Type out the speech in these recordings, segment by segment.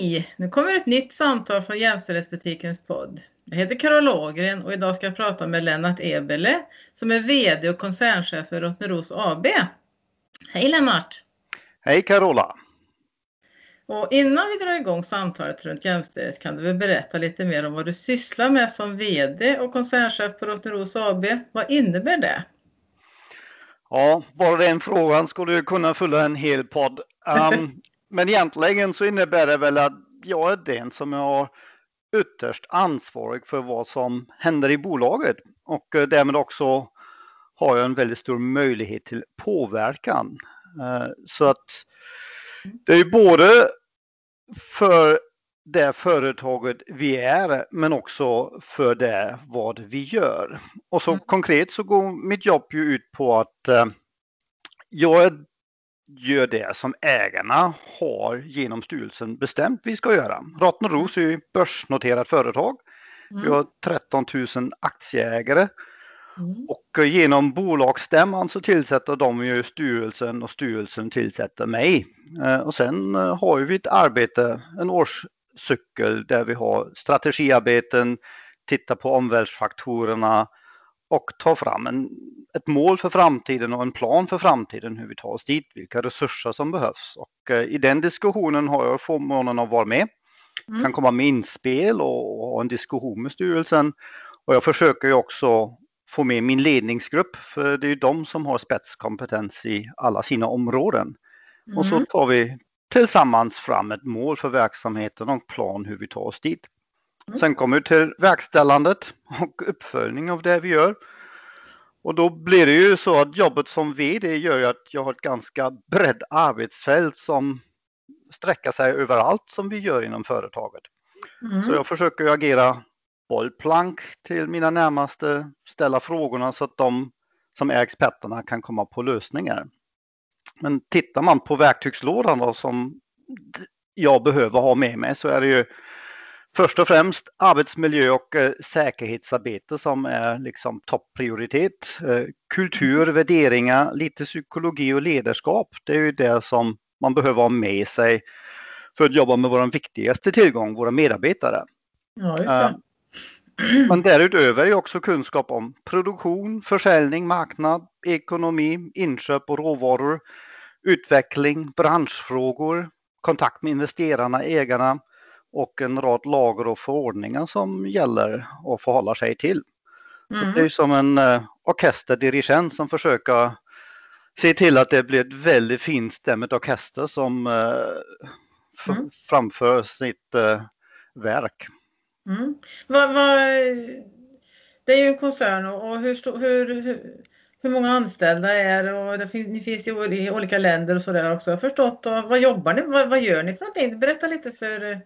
Hej! Nu kommer ett nytt samtal från Jämställdhetsbutikens podd. Jag heter Carola Ågren och idag ska jag prata med Lennart Ebele som är VD och koncernchef för Rottneros AB. Hej Lennart! Hej Carola! Och innan vi drar igång samtalet runt jämställdhet kan du väl berätta lite mer om vad du sysslar med som VD och koncernchef på Rottneros AB. Vad innebär det? Ja, bara den frågan skulle kunna fylla en hel podd. Um, men egentligen så innebär det väl att jag är den som är ytterst ansvarig för vad som händer i bolaget och eh, därmed också har jag en väldigt stor möjlighet till påverkan. Eh, så att det är både för det företaget vi är men också för det vad vi gör. Och så mm. konkret så går mitt jobb ju ut på att eh, jag gör det som ägarna har genom styrelsen bestämt vi ska göra. Rottneros är ett börsnoterat företag. Mm. Vi har 13 000 aktieägare. Mm. Och genom bolagsstämman så tillsätter de ju styrelsen och styrelsen tillsätter mig. Eh, och sen eh, har vi ett arbete, en årscykel där vi har strategiarbeten, tittar på omvärldsfaktorerna, och ta fram en, ett mål för framtiden och en plan för framtiden hur vi tar oss dit, vilka resurser som behövs. Och eh, i den diskussionen har jag förmånen att vara med. Mm. Kan komma med inspel och, och ha en diskussion med styrelsen. Och jag försöker ju också få med min ledningsgrupp, för det är ju de som har spetskompetens i alla sina områden. Mm. Och så mm. tar vi tillsammans fram ett mål för verksamheten och en plan hur vi tar oss dit. Mm. Sen kommer vi till verkställandet och uppföljning av det vi gör. Och då blir det ju så att jobbet som VD gör ju att jag har ett ganska brett arbetsfält som sträcker sig överallt som vi gör inom företaget. Mm. Så jag försöker agera bollplank till mina närmaste, ställa frågorna så att de som är experterna kan komma på lösningar. Men tittar man på verktygslådan då, som jag behöver ha med mig så är det ju först och främst arbetsmiljö och eh, säkerhetsarbete som är liksom topprioritet. Eh, kultur, värderingar, lite psykologi och ledarskap. Det är ju det som man behöver ha med sig för att jobba med vår viktigaste tillgång, våra medarbetare. Ja, just det. Eh, men därutöver är också kunskap om produktion, försäljning, marknad, ekonomi, inköp och råvaror, utveckling, branschfrågor, kontakt med investerarna, ägarna, och en rad lagar och förordningar som gäller och förhåller sig till. Mm. det är som en uh, orkesterdirigent som försöker se till att det blir ett väldigt finstämmigt orkester som uh, mm. framför sitt uh, verk. Mm. Va, va, det är ju en koncern och hur, hur, hur, hur många anställda är det och det finns, ni finns i olika länder och sådär också. Jag har förstått. Och vad jobbar ni vad, vad gör ni för någonting? Berätta lite för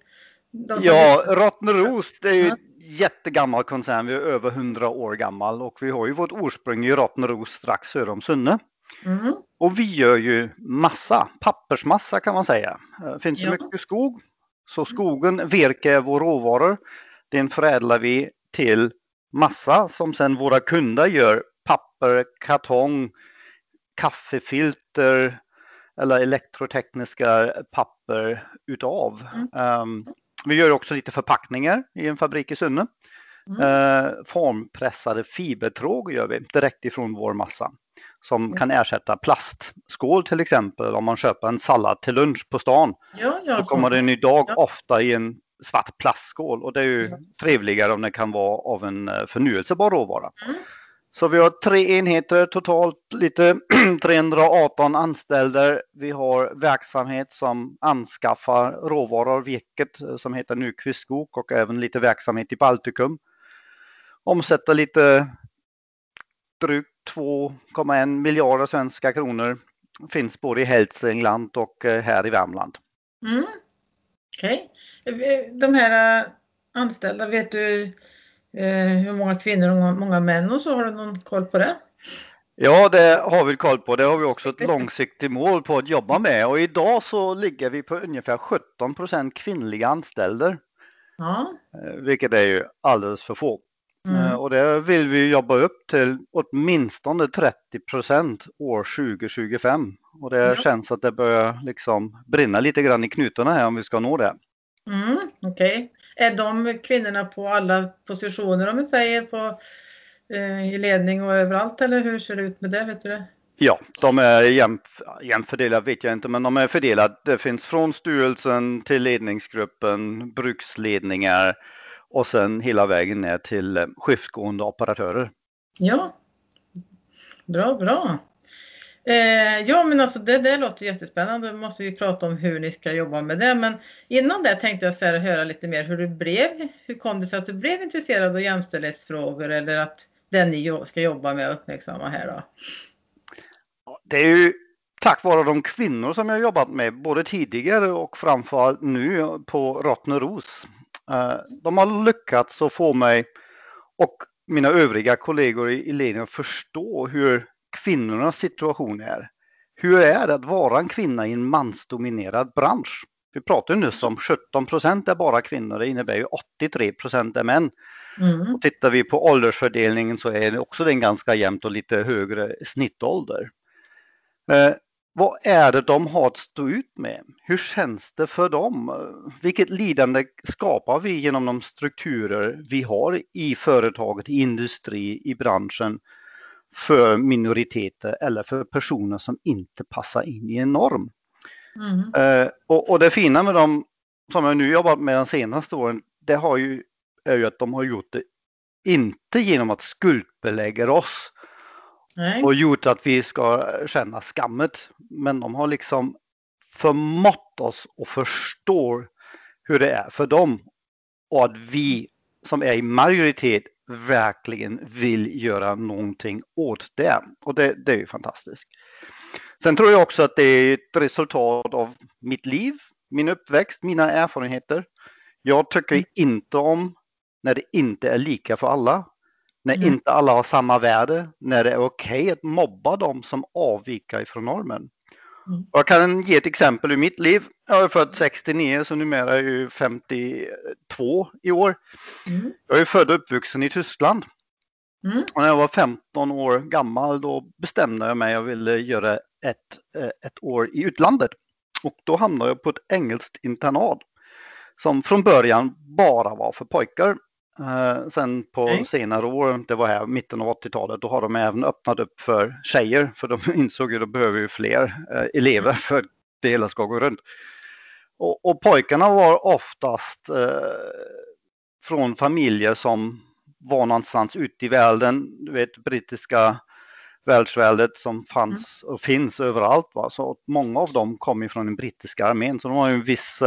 Ja, Rottneros det är ju ja. jättegammal koncern. Vi är över 100 år gammal och vi har ju vårt ursprung i Rottneros strax söder om Sunne. Mm. Och vi gör ju massa, pappersmassa kan man säga. Det finns ju ja. mycket skog. Så skogen, virke är vår råvaror. Den förädlar vi till massa som sen våra kunder gör papper, kartong, kaffefilter eller elektrotekniska papper utav. Mm. Um, vi gör också lite förpackningar i en fabrik i Sunne. Mm. Eh, formpressade fibertråg gör vi direkt ifrån vår massa som mm. kan ersätta plastskål till exempel om man köper en sallad till lunch på stan. Ja, ja, så kommer den idag ja. ofta i en svart plastskål och det är ju ja. trevligare om det kan vara av en eh, förnyelsebar råvara. Mm. Så vi har tre enheter totalt, lite 318 anställda. Vi har verksamhet som anskaffar råvaror, virket eh, som heter Nyqvist Skog och även lite verksamhet i Baltikum. Omsätter lite drygt 2,1 miljarder svenska kronor. Finns både i Hälsingland och eh, här i Värmland. Mm. Okej. Okay. De här anställda, vet du hur många kvinnor och många män och så? Har du någon koll på det? Ja, det har vi koll på. Det har vi också ett långsiktigt mål på att jobba med och idag så ligger vi på ungefär 17 procent kvinnliga anställda. Ja. Eh, vilket är ju alldeles för få. Mm. Eh, och det vill vi jobba upp till åtminstone 30 procent år 2025. Och det ja. känns att det börjar liksom brinna lite grann i knutarna här om vi ska nå det. Mm, Okej. Okay. Är de kvinnorna på alla positioner om vi säger på, eh, i ledning och överallt eller hur ser det ut med det? Vet du det? Ja, de är jämnt, jämnt fördelade vet jag inte, men de är fördelade. Det finns från styrelsen till ledningsgruppen, bruksledningar och sen hela vägen ner till skiftgående operatörer. Ja, bra, bra. Eh, ja, men alltså det, det låter jättespännande. Då måste vi prata om hur ni ska jobba med det. Men innan det tänkte jag så här, höra lite mer hur du blev. Hur kom det sig att du blev intresserad av jämställdhetsfrågor eller att den ni ska jobba med och uppmärksamma här då? Det är ju tack vare de kvinnor som jag jobbat med både tidigare och framförallt nu på Rottneros. Eh, de har lyckats att få mig och mina övriga kollegor i ledningen att förstå hur kvinnornas situation är. Hur är det att vara en kvinna i en mansdominerad bransch? Vi pratade nyss om 17 procent är bara kvinnor, det innebär ju 83 procent är män. Mm. Och tittar vi på åldersfördelningen så är det också den ganska jämnt och lite högre snittålder. Eh, vad är det de har att stå ut med? Hur känns det för dem? Vilket lidande skapar vi genom de strukturer vi har i företaget, i industri, i branschen för minoriteter eller för personer som inte passar in i en norm? Mm. Eh, och, och, det fina med dem som jag nu jobbat med de senaste åren, det har ju, är ju att de har gjort det inte genom att skuldbelägga oss Nej. och gjort att vi ska känna skammet. Men de har liksom förmått oss och förstår hur det är för dem och att vi som är i majoritet verkligen vill göra någonting åt det. Och det, det är ju fantastiskt. Sen tror jag också att det är ett resultat av mitt liv, min uppväxt, mina erfarenheter. Jag tycker mm. inte om när det inte är lika för alla. När mm. inte alla har samma värde, när det är okej okay att mobba dem som avviker ifrån normen. Mm. Jag kan ge ett exempel ur mitt liv. Jag är född 69 så numera är jag 52 i år. Mm. Jag är född och uppvuxen i Tyskland. Mm. Och när jag var 15 år gammal då bestämde jag mig att jag ville göra ett, eh, ett år i utlandet. Och då hamnade jag på ett engelskt internat som från början bara var för pojkar. Uh, sen på Nej. senare år, det var här mitten av 80-talet, då har de även öppnat upp för tjejer för de insåg ju att de behöver ju fler uh, elever för att det hela ska gå runt. Och, och pojkarna var oftast uh, från familjer som var någonstans ute i världen, du vet brittiska världsväldet som fanns mm. och finns överallt. Va? Så många av dem kom från den brittiska armén så de har en viss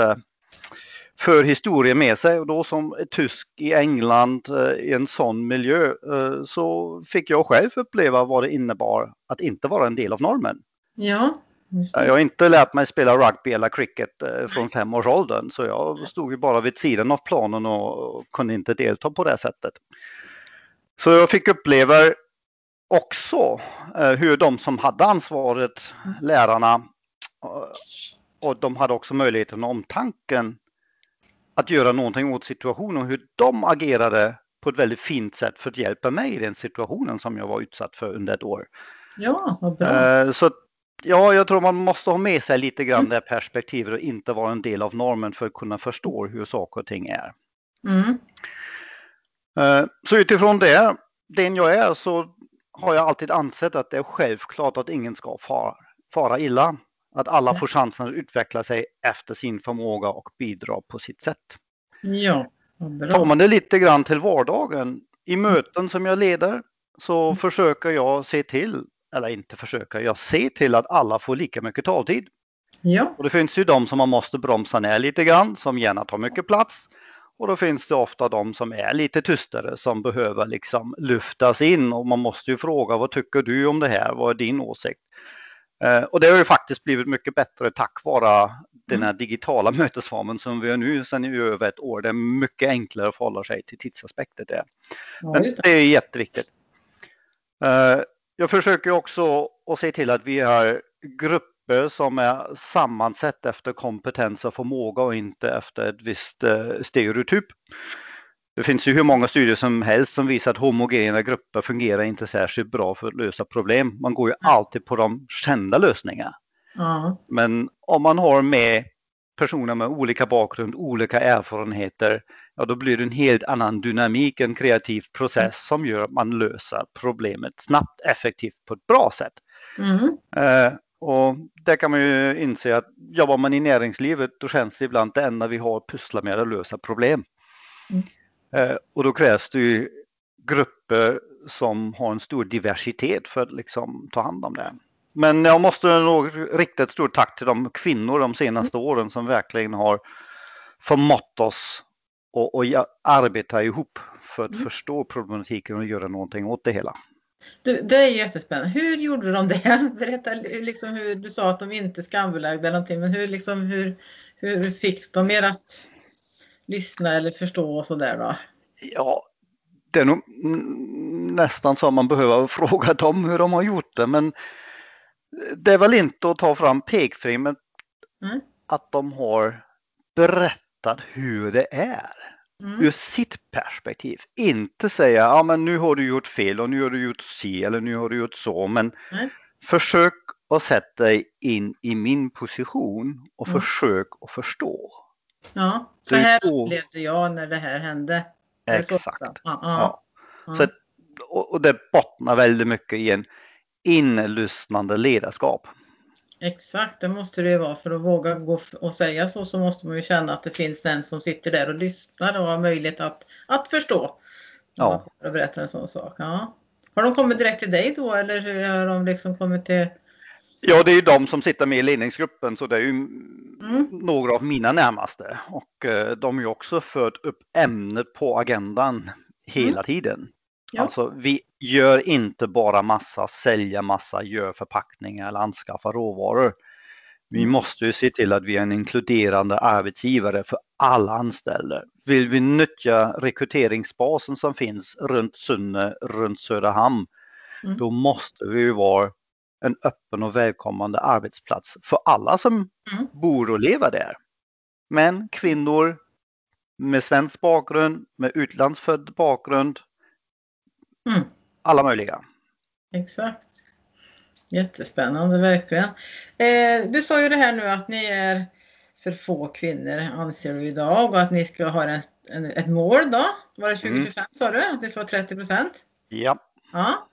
förhistoria med sig och då som tysk i England eh, i en sån miljö eh, så fick jag själv uppleva vad det innebar att inte vara en del av normen. Ja. Jag har inte lärt mig spela rugby eller cricket eh, från fem års åldern så jag stod ju bara vid sidan av planen och kunde inte delta på det sättet. Så jag fick uppleva också hur de som hade ansvaret, lärarna, och de hade också möjligheten och omtanken att göra någonting åt situationen och hur de agerade på ett väldigt fint sätt för att hjälpa mig i den situationen som jag var utsatt för under ett år. Ja, vad bra. Eh, så ja, jag tror man måste ha med sig lite grann mm. det perspektivet och inte vara en del av normen för att kunna förstå hur saker och ting är. Mm. Eh, så utifrån det, den jag är, så har jag alltid ansett att det är självklart att ingen ska fara, fara illa. Att alla får chansen att utveckla sig efter sin förmåga och bidra på sitt sätt. Ja, bra. Tar man det lite grann till vardagen, i mm. möten som jag leder så mm. försöker jag se till, eller inte försöka, jag ser till att alla får lika mycket taltid. Ja. Och det finns ju de som man måste bromsa ner lite grann, som gärna tar mycket plats. Och då finns det ofta de som är lite tystare som behöver liksom lyftas in och man måste ju fråga vad tycker du om det här? Vad är din åsikt? Eh, och det har ju faktiskt blivit mycket bättre tack vare den här mm. digitala mötesformen som vi har nu sedan i över ett år. Det är mycket enklare att förhålla sig till tidsaspekter där. Ja, Men det. det är jätteviktigt. Eh, jag försöker också att se till att vi har grupper som är sammansatt efter kompetens och förmåga och inte efter ett visst eh, stereotyp. Det finns ju hur många studier som helst som visar att homogena grupper fungerar inte särskilt bra för att lösa problem. Man går ju alltid på de kända lösningarna. Mm. Men om man har med personer med olika bakgrund, olika erfarenheter, ja då blir det en helt annan dynamik, en kreativ process som gör att man löser problemet snabbt, effektivt på ett bra sätt. Mm. Eh, och där kan man ju inse att jobbar man i näringslivet då känns det ibland det enda vi har att pussla med att lösa problem. Mm. Eh, och då krävs det ju grupper som har en stor diversitet för att liksom ta hand om det. Men jag måste nog rikta ett stort tack till de kvinnor de senaste mm. åren som verkligen har förmått oss att arbeta ihop för att mm. förstå problematiken och göra någonting åt det hela. Du, det är jättespännande. Hur gjorde de det? Berätta liksom hur du sa att de inte skambelagde eller någonting, men hur, liksom, hur, hur fick de er att lyssna eller förstå och sådär då? Ja, det är nog nästan så man behöver fråga dem hur de har gjort det, men det är väl inte att ta fram pekfingret mm. att de har berättat hur det är mm. ur sitt perspektiv. Inte säga ja men nu har du gjort fel och nu har du gjort si eller nu har du gjort så. Men mm. försök att sätta dig in i min position och mm. försök att förstå. Ja, så här då... upplevde jag när det här hände. Exakt. Så, ja, ja. ja. Så, och det bottnar väldigt mycket i en inlyssnande ledarskap. Exakt, det måste det ju vara. För att våga gå och säga så så måste man ju känna att det finns den som sitter där och lyssnar och har möjlighet att, att förstå. Ja. Och berättar en sån sak. Ja. Har de kommit direkt till dig då eller har de liksom kommit till Ja, det är ju de som sitter med i ledningsgruppen så det är ju mm. några av mina närmaste och eh, de har ju också fört upp ämnet på agendan hela mm. tiden. Ja. Alltså vi gör inte bara massa, sälja massa, gör förpackningar eller anskaffa råvaror. Vi mm. måste ju se till att vi är en inkluderande arbetsgivare för alla anställda. Vill vi nyttja rekryteringsbasen som finns runt Sunne, runt Söderhamn, mm. då måste vi ju vara en öppen och välkommande arbetsplats för alla som mm. bor och lever där. Män, kvinnor med svensk bakgrund, med utlandsfödd bakgrund, Mm. Alla möjliga. Exakt. Jättespännande verkligen. Eh, du sa ju det här nu att ni är för få kvinnor anser du idag och att ni ska ha en, en ett mål då. Var det 2025 mm. sa du? Att det ska vara 30 procent? Ja. ja.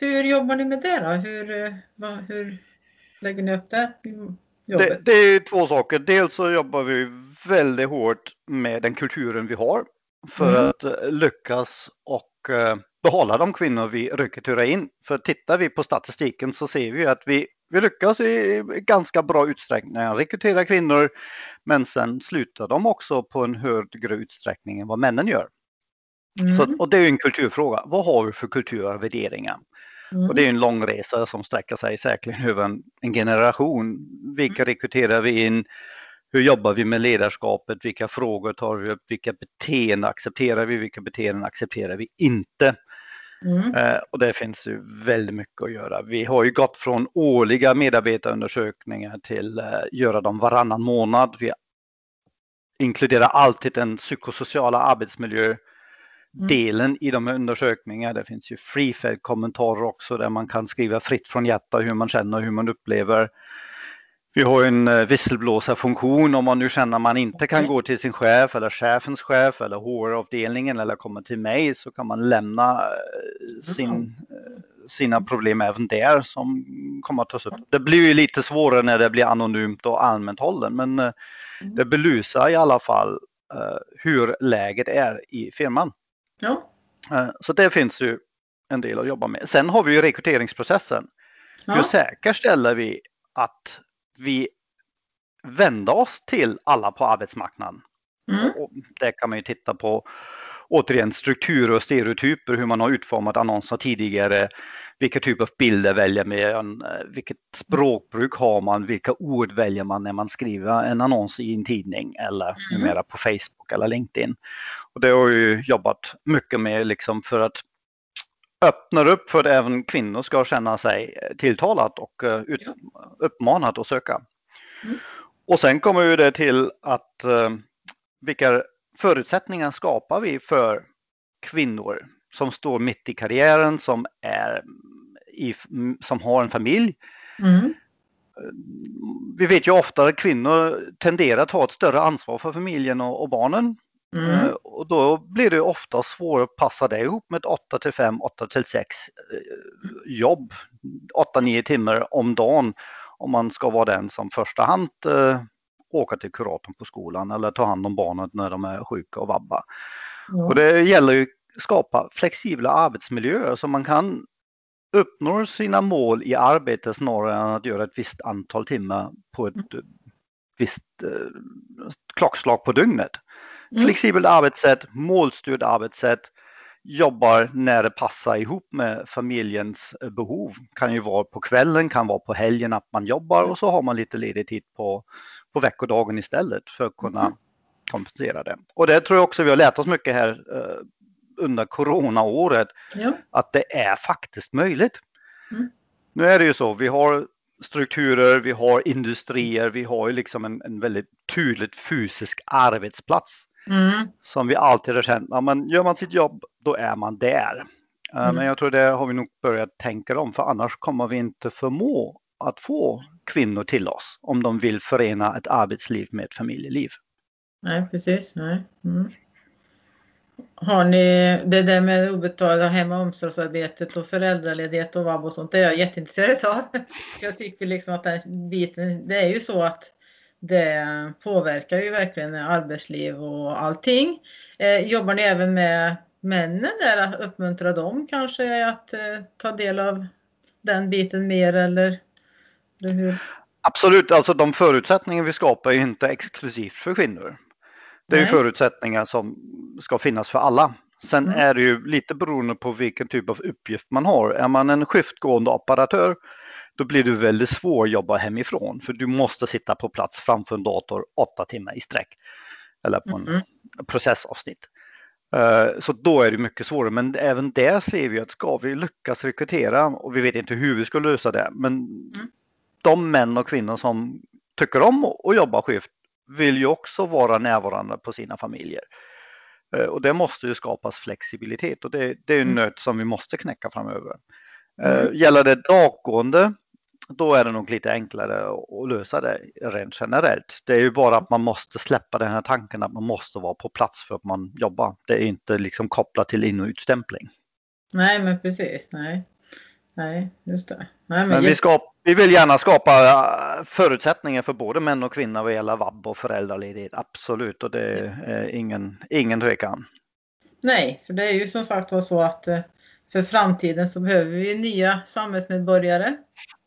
Hur jobbar ni med det då? Hur, eh, vad, hur lägger ni upp det? Det, det är två saker. Dels så jobbar vi väldigt hårt med den kulturen vi har för mm. att eh, lyckas och eh, behålla de kvinnor vi rekryterar in. För tittar vi på statistiken så ser vi att vi, vi lyckas i ganska bra utsträckning rekrytera kvinnor. Men sen slutar de också på en högre utsträckning än vad männen gör. Mm. Så, och det är en kulturfråga. Vad har vi för kultur och värderingar? Mm. Och det är en lång resa som sträcker sig säkerligen över en, en generation. Vilka mm. rekryterar vi in? hur jobbar vi med ledarskapet? Vilka frågor tar vi upp? Vilka beteenden accepterar vi? Vilka beteenden accepterar vi inte? Mm. Eh, och det finns ju väldigt mycket att göra. Vi har ju gått från årliga medarbetarundersökningar till eh, göra dem varannan månad. Vi inkluderar alltid den psykosociala arbetsmiljö delen mm. i de undersökningarna. Det finns ju free kommentarer också där man kan skriva fritt från hjärta hur man känner och hur man upplever. Vi har en eh, visselblåsarfunktion om man nu känner att man inte kan gå till sin chef eller chefens chef eller HR-avdelningen eller komma till mig så kan man lämna eh, sin, eh, sina problem även där som kommer att tas upp. Det blir ju lite svårare när det blir anonymt och allmänt hållen men mm. det belyser i alla fall hur läget är i firman. Ja. Så det finns ju en del att jobba med. Sen har vi ju rekryteringsprocessen. Ja. Hur säkerställer vi att vi vända oss till alla på arbetsmarknaden. Mm. Och där kan man ju titta på återigen strukturer och stereotyper, hur man har utformat annonser tidigare, vilka typer av bilder väljer man, vilket språkbruk har man, vilka ord väljer man när man skriver en annons i en tidning eller mm. numera på Facebook eller LinkedIn. Och det har ju jobbat mycket med liksom för att öppna upp för att även kvinnor ska känna sig tilltalat och uh, ut, uppmanat att söka. Mm. Och sen kommer ju det till att uh, vilka förutsättningar skapar vi för kvinnor som står mitt i karriären, som, är i, som har en familj. Mm. Vi vet ju ofta att kvinnor tenderar att ta ett större ansvar för familjen och, och barnen. Mm. Eh, Och då blir det ofta svårare att passa det ihop med ett 8 till 5, 8 till 6 eh, jobb. 8-9 timmar om dagen om man ska vara den som första hand eh, åka till kuratorn på skolan eller ta hand om barnet när de är sjuka och vabba. Ja. Och det gäller ju att skapa flexibla arbetsmiljöer så man kan uppnå sina mål i arbetet snarare än att göra ett visst antal timmar på ett eh, visst eh, klockslag på dygnet. Mm. Flexibelt arbetssätt, målstyrd arbetssätt, jobbar när det passar ihop med familjens eh, behov. Kan ju vara på kvällen, kan vara på helgen att man jobbar och så har man lite ledig tid på, på veckodagen istället för att kunna Mm. kompensera det. Och det tror jag också vi har lärt oss mycket här eh, under coronaåret Ja. att det är faktiskt möjligt. Mm. Nu är det ju så, vi har strukturer, vi har industrier, vi har ju liksom en, en väldigt tydligt fysisk arbetsplats Mm. som vi alltid har känt, ja, men gör man sitt jobb då är man där. Eh, Mm. Men jag tror det har vi nog börjat tänka om för annars kommer vi inte förmå att få kvinnor till oss om de vill förena ett arbetsliv med ett familjeliv. Nej, precis. Nej. Mm. Har ni det där med obetalda hem och omsorgsarbetet och föräldraledighet och vab och sånt, det är jag jätteintresserad av. Jag tycker liksom att den biten, det är ju så att det påverkar ju verkligen arbetsliv och allting. Eh, jobbar ni även med männen där, att uppmuntra dem kanske att eh, ta del av den biten mer eller, eller hur? Absolut, alltså de förutsättningar vi skapar är ju inte exklusivt för kvinnor. Det är ju förutsättningar som ska finnas för alla. Sen Mm. är det ju lite beroende på vilken typ av uppgift man har. Är man en skiftgående operatör då blir det väldigt svårt att jobba hemifrån för du måste sitta på plats framför en dator åtta timmar i sträck. Eller på en processavsnitt. Eh, Så då är det mycket svårare, men även där ser vi att ska vi lyckas rekrytera, och vi vet inte hur vi ska lösa det, men de män och kvinnor som tycker om att jobba skift vill ju också vara närvarande på sina familjer. Eh, Och det måste ju skapas flexibilitet och det, det är en Mm. nöt som vi måste knäcka framöver. Eh, Mm. Gäller det daggående, då är det nog lite enklare att att lösa det rent generellt. Det är ju bara att man måste släppa den här tanken att man måste vara på plats för att man jobbar. Det är inte liksom kopplat till in och utstämpling. Nej, men precis. Nej, nej just det. Nej, men Men vi, skap, vi vill gärna skapa eh, förutsättningar för både män och kvinnor vad gäller vab och föräldraledighet. Absolut, och det är ingen, ingen tvekan. Nej, för det är ju som sagt var så att eh, för framtiden så behöver vi nya samhällsmedborgare.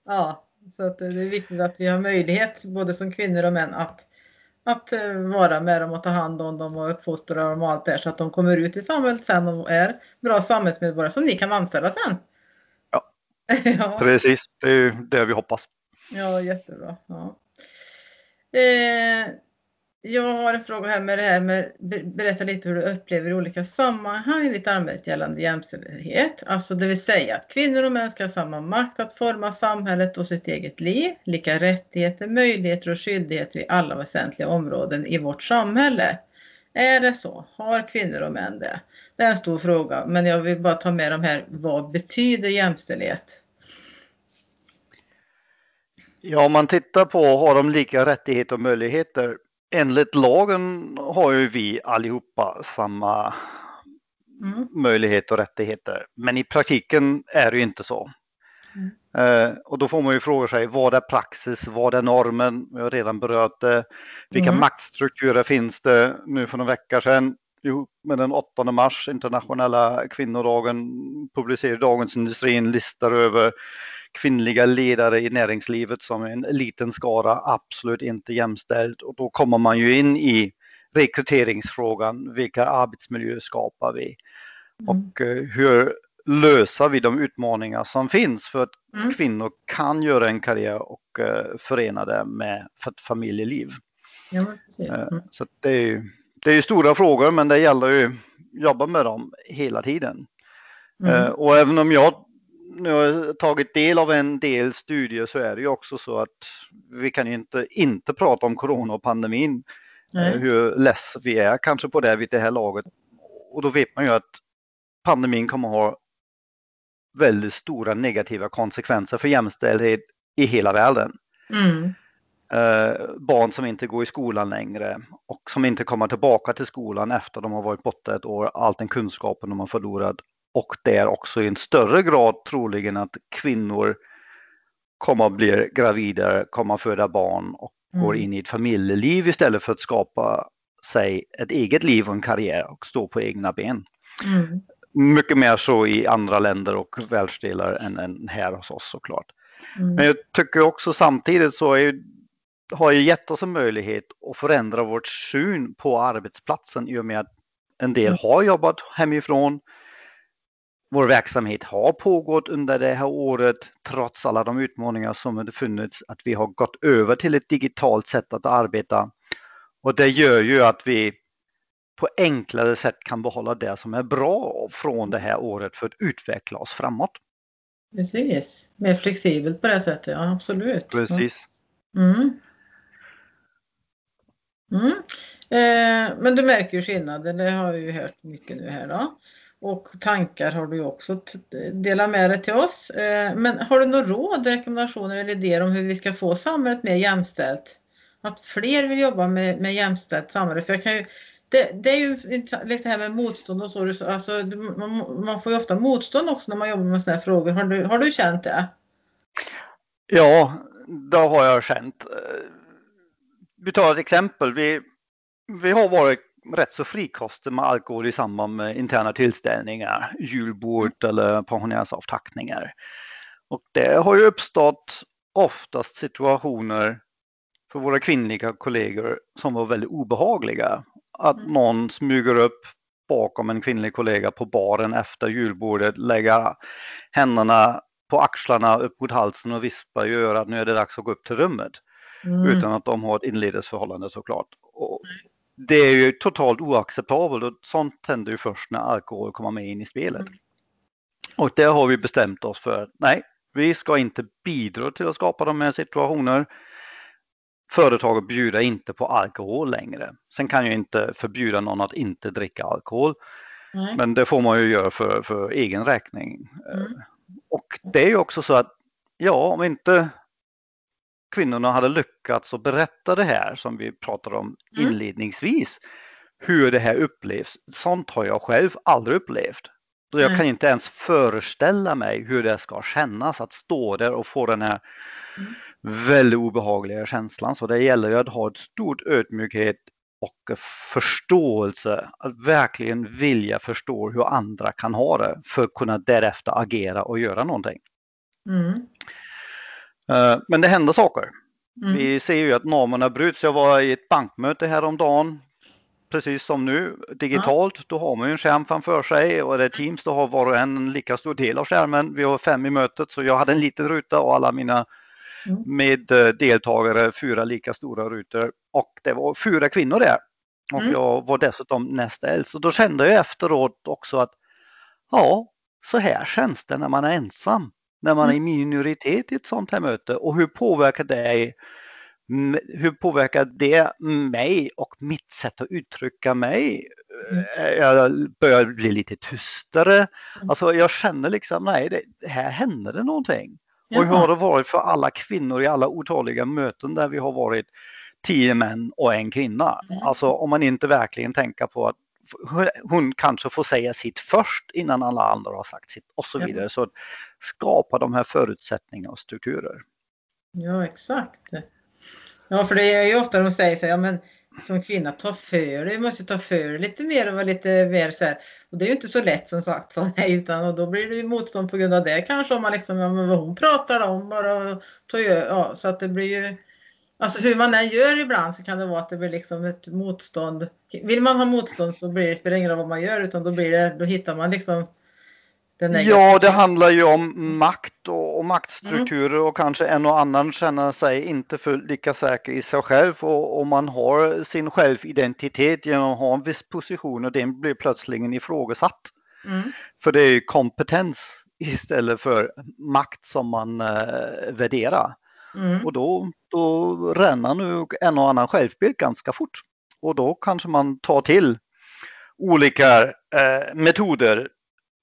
Ja, så att eh, det är viktigt att vi har möjlighet både som kvinnor och män att, att vara med dem och ta hand om dem och uppfostra dem och allt det så att de kommer ut i samhället sen och är bra samhällsmedborgare som ni kan anställa sen. Ja. Precis, det är ju det vi hoppas. Ja, jättebra. Ja. Eh, jag har en fråga här med det här med be- berätta lite hur du upplever olika sammanhang i ditt arbete gällande jämställdhet. Alltså det vill säga att kvinnor och män ska ha samma makt att forma samhället och sitt eget liv, lika rättigheter, möjligheter och skyldigheter i alla väsentliga områden i vårt samhälle. Är det så? Har kvinnor och män det? Det är en stor fråga, men jag vill bara ta med de här. Vad betyder jämställdhet? Ja, om man tittar på har de lika rättigheter och möjligheter. Enligt lagen har ju vi allihopa samma Mm. möjligheter och rättigheter. Men i praktiken är det ju inte så. Mm. Eh, och då får man ju fråga sig, vad är praxis, vad är normen? Vi har redan berört det. Vilka Mm. maktstrukturer finns det nu för några veckor sedan? Med den 8 mars, internationella kvinnodagen, publicerade Dagens Industri en lista över kvinnliga ledare i näringslivet som är en liten skara, absolut inte jämställd. Och då kommer man ju in i rekryteringsfrågan. Vilka arbetsmiljöer skapar vi? Mm. Och eh, hur löser vi de utmaningar som finns för att Mm. kvinnor kan göra en karriär och eh, förena det med för ett familjeliv. Ja. Eh, Mm. Så det är ju det är ju stora frågor men det gäller ju att jobba med dem hela tiden. Eh, Mm. Och även om jag nu har tagit del av en del studier så är det ju också så att vi kan ju inte inte prata om corona och pandemin. eh, Nej. Hur less vi är kanske på det vid det här laget. Och då vet man ju att pandemin kommer ha väldigt stora negativa konsekvenser för jämställdhet i hela världen. Mm. Eh, barn som inte går i skolan längre och som inte kommer tillbaka till skolan efter de har varit borta ett år, all den kunskapen de har förlorat. Och det är också i en större grad troligen att kvinnor kommer att bli gravida, kommer att föda barn och Mm. går in i ett familjeliv istället för att skapa sig ett eget liv och en karriär och stå på egna ben. Mm. Mycket mer så i andra länder och världsdelar än, än här hos oss såklart. Mm. Men jag tycker också samtidigt så är har ju gett oss en möjlighet att förändra vårt syn på arbetsplatsen i och med att en del Mm. har jobbat hemifrån. Vår verksamhet har pågått under det här året trots alla de utmaningar som har funnits att vi har gått över till ett digitalt sätt att arbeta. Och det gör ju att vi på enklare sätt kan behålla det som är bra från det här året för att utveckla oss framåt. Precis, mer flexibelt på det sättet, ja absolut. Precis. Mm. Mm. Eh, men du märker ju skillnaden, det har vi ju hört mycket nu här då. Och tankar har du ju också delat med dig till oss. Eh, men har du några råd, rekommendationer eller idéer om hur vi ska få samhället mer jämställt? Att fler vill jobba med, med jämställt samhälle. För jag kan ju, det, det är ju liksom det här med motstånd och så. Alltså, man, man får ju ofta motstånd också när man jobbar med sådana här frågor. Har du, har du känt det? Ja, det har jag känt. Vi tar ett exempel. Vi, vi har varit rätt så frikostiga med alkohol i samband med interna tillställningar, julbord eller pensionärsavtackningar. Och det har ju uppstått oftast situationer för våra kvinnliga kollegor som var väldigt obehagliga. Att Mm. någon smyger upp bakom en kvinnlig kollega på baren efter julbordet, lägger händerna på axlarna upp mot halsen och vispar i örat, nu är det dags att gå upp till rummet. Mm. Utan att de har ett inledningsförhållande såklart. Och det är ju totalt oacceptabelt och sånt händer ju först när alkohol kommer med in i spelet. Mm. Och det har vi bestämt oss för. Nej, vi ska inte bidra till att skapa de här situationer. Företaget bjuder inte på alkohol längre. Sen kan jag inte förbjuda någon att inte dricka alkohol. Nej. Men det får man ju göra för, för egen räkning. Mm. Och det är ju också så att ja, om inte kvinnorna hade lyckats att berätta det här som vi pratade om Mm. inledningsvis, hur det här upplevs. Sånt har jag själv aldrig upplevt. Så jag Nej. kan inte ens föreställa mig hur det ska kännas att stå där och få den här Mm. väldigt obehagliga känslan. Så det gäller ju att ha ett stort ödmjukhet och förståelse, att verkligen vilja förstå hur andra kan ha det för att kunna därefter agera och göra någonting. Mm. Eh, Men det händer saker. Mm. Vi ser ju att normerna bryts. Jag var i ett bankmöte häromdagen, precis som nu, digitalt. Då har man ju en skärm framför sig och det är Teams, då har var och en en lika stor del av skärmen. Vi har fem i mötet så jag hade en liten ruta och alla mina Mm. med eh, deltagare fyra lika stora rutor och det var fyra kvinnor där. Och Mm. jag var dessutom näst äldst och då kände jag efteråt också att ja, så här känns det när man är ensam. När man är i minoritet i ett sånt här möte och hur påverkar det hur påverkar det mig och mitt sätt att uttrycka mig? Mm. Eh, Jag börjar bli lite tystare. Mm. Alltså jag känner liksom, nej, det, här händer det någonting. Och hur har det varit för alla kvinnor i alla otaliga möten där vi har varit tio män och en kvinna? Mm. Alltså om man inte verkligen tänker på att hon kanske får säga sitt först innan alla andra har sagt sitt och så vidare. Så skapa de här förutsättningarna och strukturer. Ja, exakt. Ja, för det är ju ofta de säger så här, ja men som kvinna, ta för dig, måste ta för dig lite mer och vara lite mer så här. Och det är ju inte så lätt som sagt var, nej, utan och då blir det ju motstånd på grund av det kanske om man liksom, ja men vad hon pratar om bara, ta, ja, så att det blir ju, alltså hur man än gör ibland så kan det vara att det blir liksom ett motstånd. Vill man ha motstånd så blir det, spelar ingen roll vad man gör utan då blir det, då hittar man liksom den Ja, det handlar ju om makt och, och maktstrukturer Mm. och kanske en och annan känner sig inte för lika säker i sig själv och, och man har sin självidentitet genom att ha en viss position och den blir plötsligen ifrågasatt. Mm. För det är ju kompetens istället för makt som man eh, värderar. Mm. Och då, då ränner nu en och annan självbild ganska fort. Och då kanske man tar till olika eh, metoder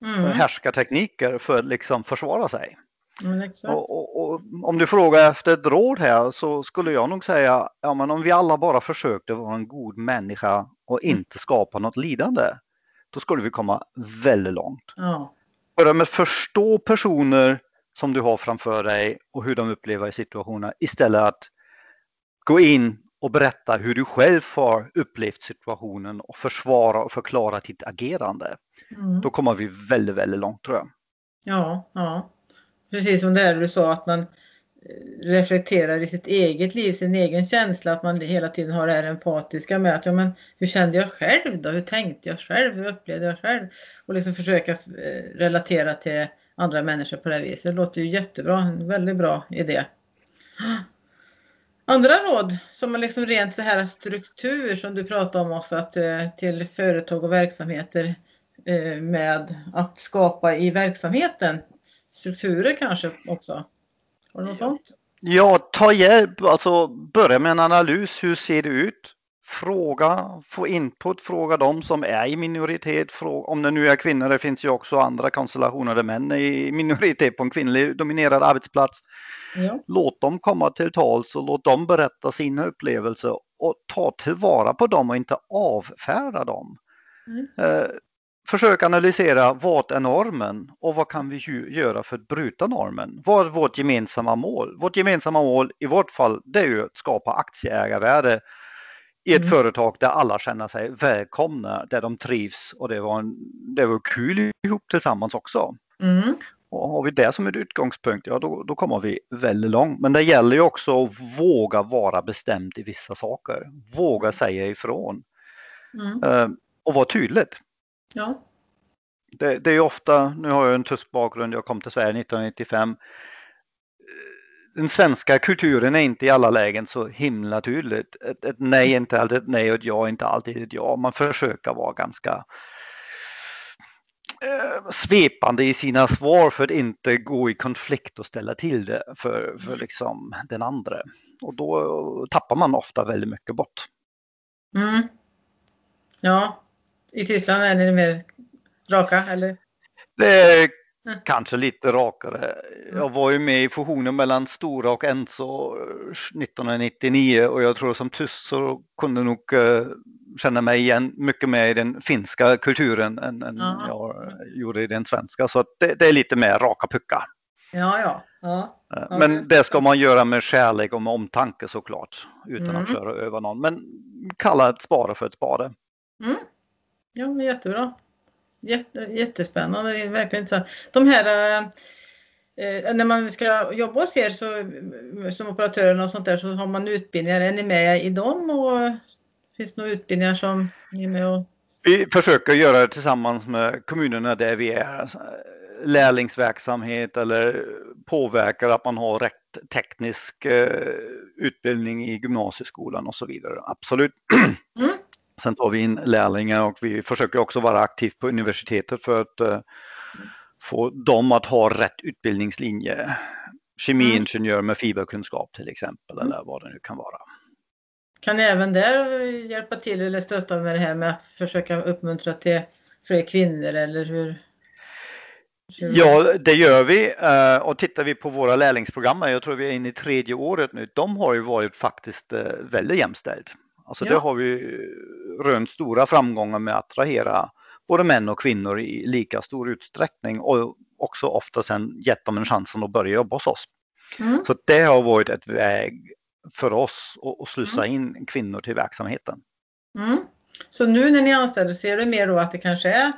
Mm. härskartekniker för att liksom försvara sig. Mm, och, och, och, om du frågar efter ett råd här så skulle jag nog säga, ja men om vi alla bara försökte vara en god människa och mm. inte skapa något lidande, då skulle vi komma väldigt långt. Ja. Börja med att förstå personer som du har framför dig och hur de upplever situationen istället att gå in och berätta hur du själv har upplevt situationen och försvara och förklara ditt agerande. Mm. Då kommer vi väldigt, väldigt långt tror jag. Ja, ja. Precis som det här du sa att man eh, reflekterar i sitt eget liv, sin egen känsla, att man hela tiden har det här empatiska med att ja, men hur kände jag själv då? Hur tänkte jag själv? Hur upplevde jag själv? Och liksom försöka eh, relatera till andra människor på det här viset. Det låter ju jättebra, en väldigt bra idé. Andra råd som är liksom rent så här struktur som du pratade om också att eh, till företag och verksamheter med att skapa i verksamheten strukturer kanske också? Har du något sånt? Ja, ta hjälp, alltså börja med en analys. Hur ser det ut? Fråga, få input, fråga dem som är i minoritet. Fråga, om det nu är kvinnor, det finns ju också andra konstellationer där män är i minoritet på en kvinnlig dominerad arbetsplats. Ja. Låt dem komma till tals och låt dem berätta sina upplevelser och ta tillvara på dem och inte avfärda dem. Mm. Eh, försök analysera vad är normen och vad kan vi göra för att bryta normen? Vad är vårt gemensamma mål? Vårt gemensamma mål i vårt fall det är ju att skapa aktieägarvärde i ett mm. företag där alla känner sig välkomna, där de trivs och det var, en, det var kul ihop tillsammans också. Mm. Och har vi det som en utgångspunkt, ja då, då kommer vi väldigt långt. Men det gäller ju också att våga vara bestämd i vissa saker. Våga säga ifrån. Mm. Uh, och vara tydligt. Ja. Det, det, är ofta, nu har jag en tysk bakgrund, jag kom till Sverige 1995. Den svenska kulturen är inte i alla lägen så himla tydligt. Ett, ett nej är inte alltid ett nej och ett ja är inte alltid ett ja. Man försöker vara ganska eh, svepande i sina svar för att inte gå i konflikt och ställa till det för, för liksom den andra. Och då tappar man ofta väldigt mycket bort. Mm. Ja, i Tyskland är ni mer raka eller? Det kanske lite rakare. Jag var ju med i fusionen mellan Stora och Enso 1999 och jag tror som tysk så kunde nog uh, känna mig igen mycket mer i den finska kulturen än, än jag gjorde i den svenska. Så det, det, är lite mer raka puckar. Ja, ja. ja. Men det ska man göra med kärlek och med omtanke såklart, utan mm. att köra över någon. Men kalla ett spade för ett spade. Mm. Ja, jättebra. Jätte, jättespännande, verkligen intressant. De här eh, eh, när man ska jobba hos er så, som operatör och sånt där så har man utbildningar. Är ni med i dem och finns det några utbildningar som ni är med och vi försöker göra det tillsammans med kommunerna där vi är lärlingsverksamhet eller påverkar att man har rätt teknisk eh, utbildning i gymnasieskolan och så vidare. Absolut. Mm. Sen tar vi in lärlingar och vi försöker också vara aktivt på universitetet för att uh, få dem att ha rätt utbildningslinje. Kemiingenjör med fiberkunskap till exempel mm. eller vad det nu kan vara. Kan ni även där hjälpa till eller stötta med det här med att försöka uppmuntra till fler kvinnor eller hur? Ja, det gör vi. Eh, och tittar vi på våra lärlingsprogram, jag tror vi är inne i tredje året nu, de har ju varit faktiskt eh, väldigt jämställt. Alltså ja. det har vi rönt stora framgångar med att attrahera både män och kvinnor i lika stor utsträckning och också ofta sen gett dem en chans att börja jobba hos oss. Mm. Så det har varit ett väg för oss att slussa mm. in kvinnor till verksamheten. Mm. Så nu när ni anställer, ser du mer då att det kanske är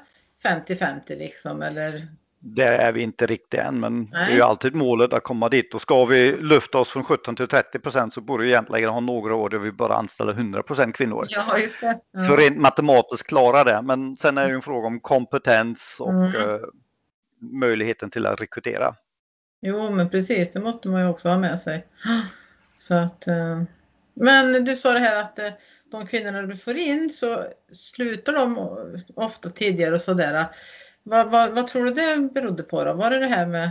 50-50 liksom eller det är vi inte riktigt än, men Nej. det är ju alltid målet att komma dit. Och ska vi lyfta oss från 17 till 30 procent så borde vi egentligen ha några år där vi bara anställer 100 procent kvinnor. Ja, just det. Ja. För rent matematiskt klara det, men sen är det en fråga om kompetens och mm. uh, möjligheten till att rekrytera. Jo, men precis, det måste man ju också ha med sig. Så att, uh... Men du sa det här att uh, de kvinnorna du får in så slutar de ofta tidigare och sådär. Vad, vad, vad, tror du det berodde på då? Var det det här med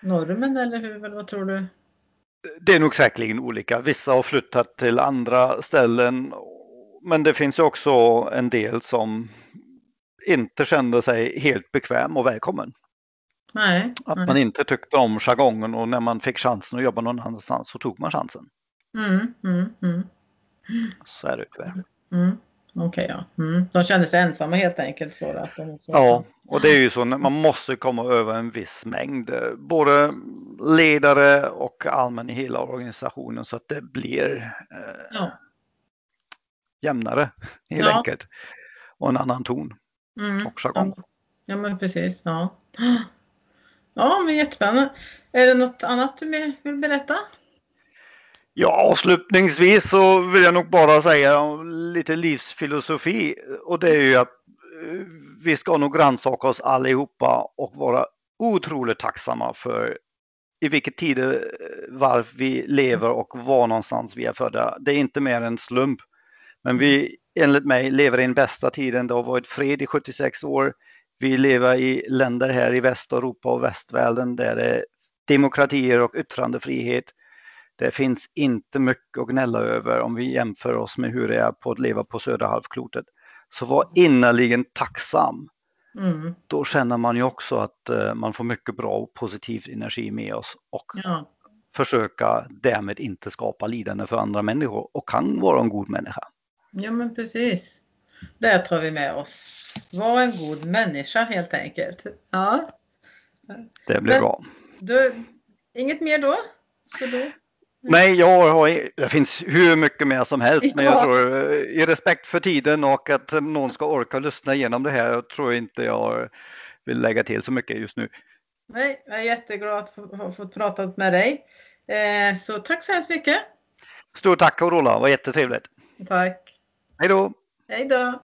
normen eller hur? Vad tror du? Det är nog säkerligen olika. Vissa har flyttat till andra ställen. Men det finns också en del som inte kände sig helt bekväm och välkommen. Nej. Att nej. man inte tyckte om jargongen och när man fick chansen att jobba någon annanstans så tog man chansen. Mm, mm, mm, Så är det tyvärr. Okej, ja. Mm. De kände sig ensamma helt enkelt. Så att de också Ja, och det är ju så man måste komma över en viss mängd, eh, både ledare och allmän i hela organisationen så att det blir eh, Ja. jämnare helt Ja. enkelt. Och en annan ton Mm. jargong. Ja, men precis. Ja. ja, men jättespännande. Är det något annat du vill berätta? Ja, avslutningsvis så vill jag nog bara säga lite livsfilosofi och det är ju att eh, vi ska nog rannsaka oss allihopa och vara otroligt tacksamma för i vilket tidevarv eh, vi lever och var någonstans vi är födda. Det är inte mer en slump. Men vi, enligt mig, lever i den bästa tiden. Det har varit fred i 76 år. Vi lever i länder här i Västeuropa och västvärlden där det är demokratier och yttrandefrihet. Det finns inte mycket att gnälla över om vi jämför oss med hur det är på att leva på södra halvklotet. Så var innerligen tacksam. Mm. Då känner man ju också att eh, man får mycket bra och positiv energi med oss och Ja. försöka därmed inte skapa lidande för andra människor och kan vara en god människa. ja, men precis. Det tar vi med oss. Var en god människa helt enkelt. Ja. Det blir Men- bra. Du, inget mer då? Så då? Nej, jag har, det finns hur mycket mer som helst, men jag Ja. tror eh, i respekt för tiden och att någon ska orka lyssna igenom det här tror jag inte jag vill lägga till så mycket just nu. Nej, jag är jätteglad att ha fått prata med dig. Eh, så tack så hemskt mycket. Stort tack Carola, det var jättetrevligt. Tack. Hej då! Hej då.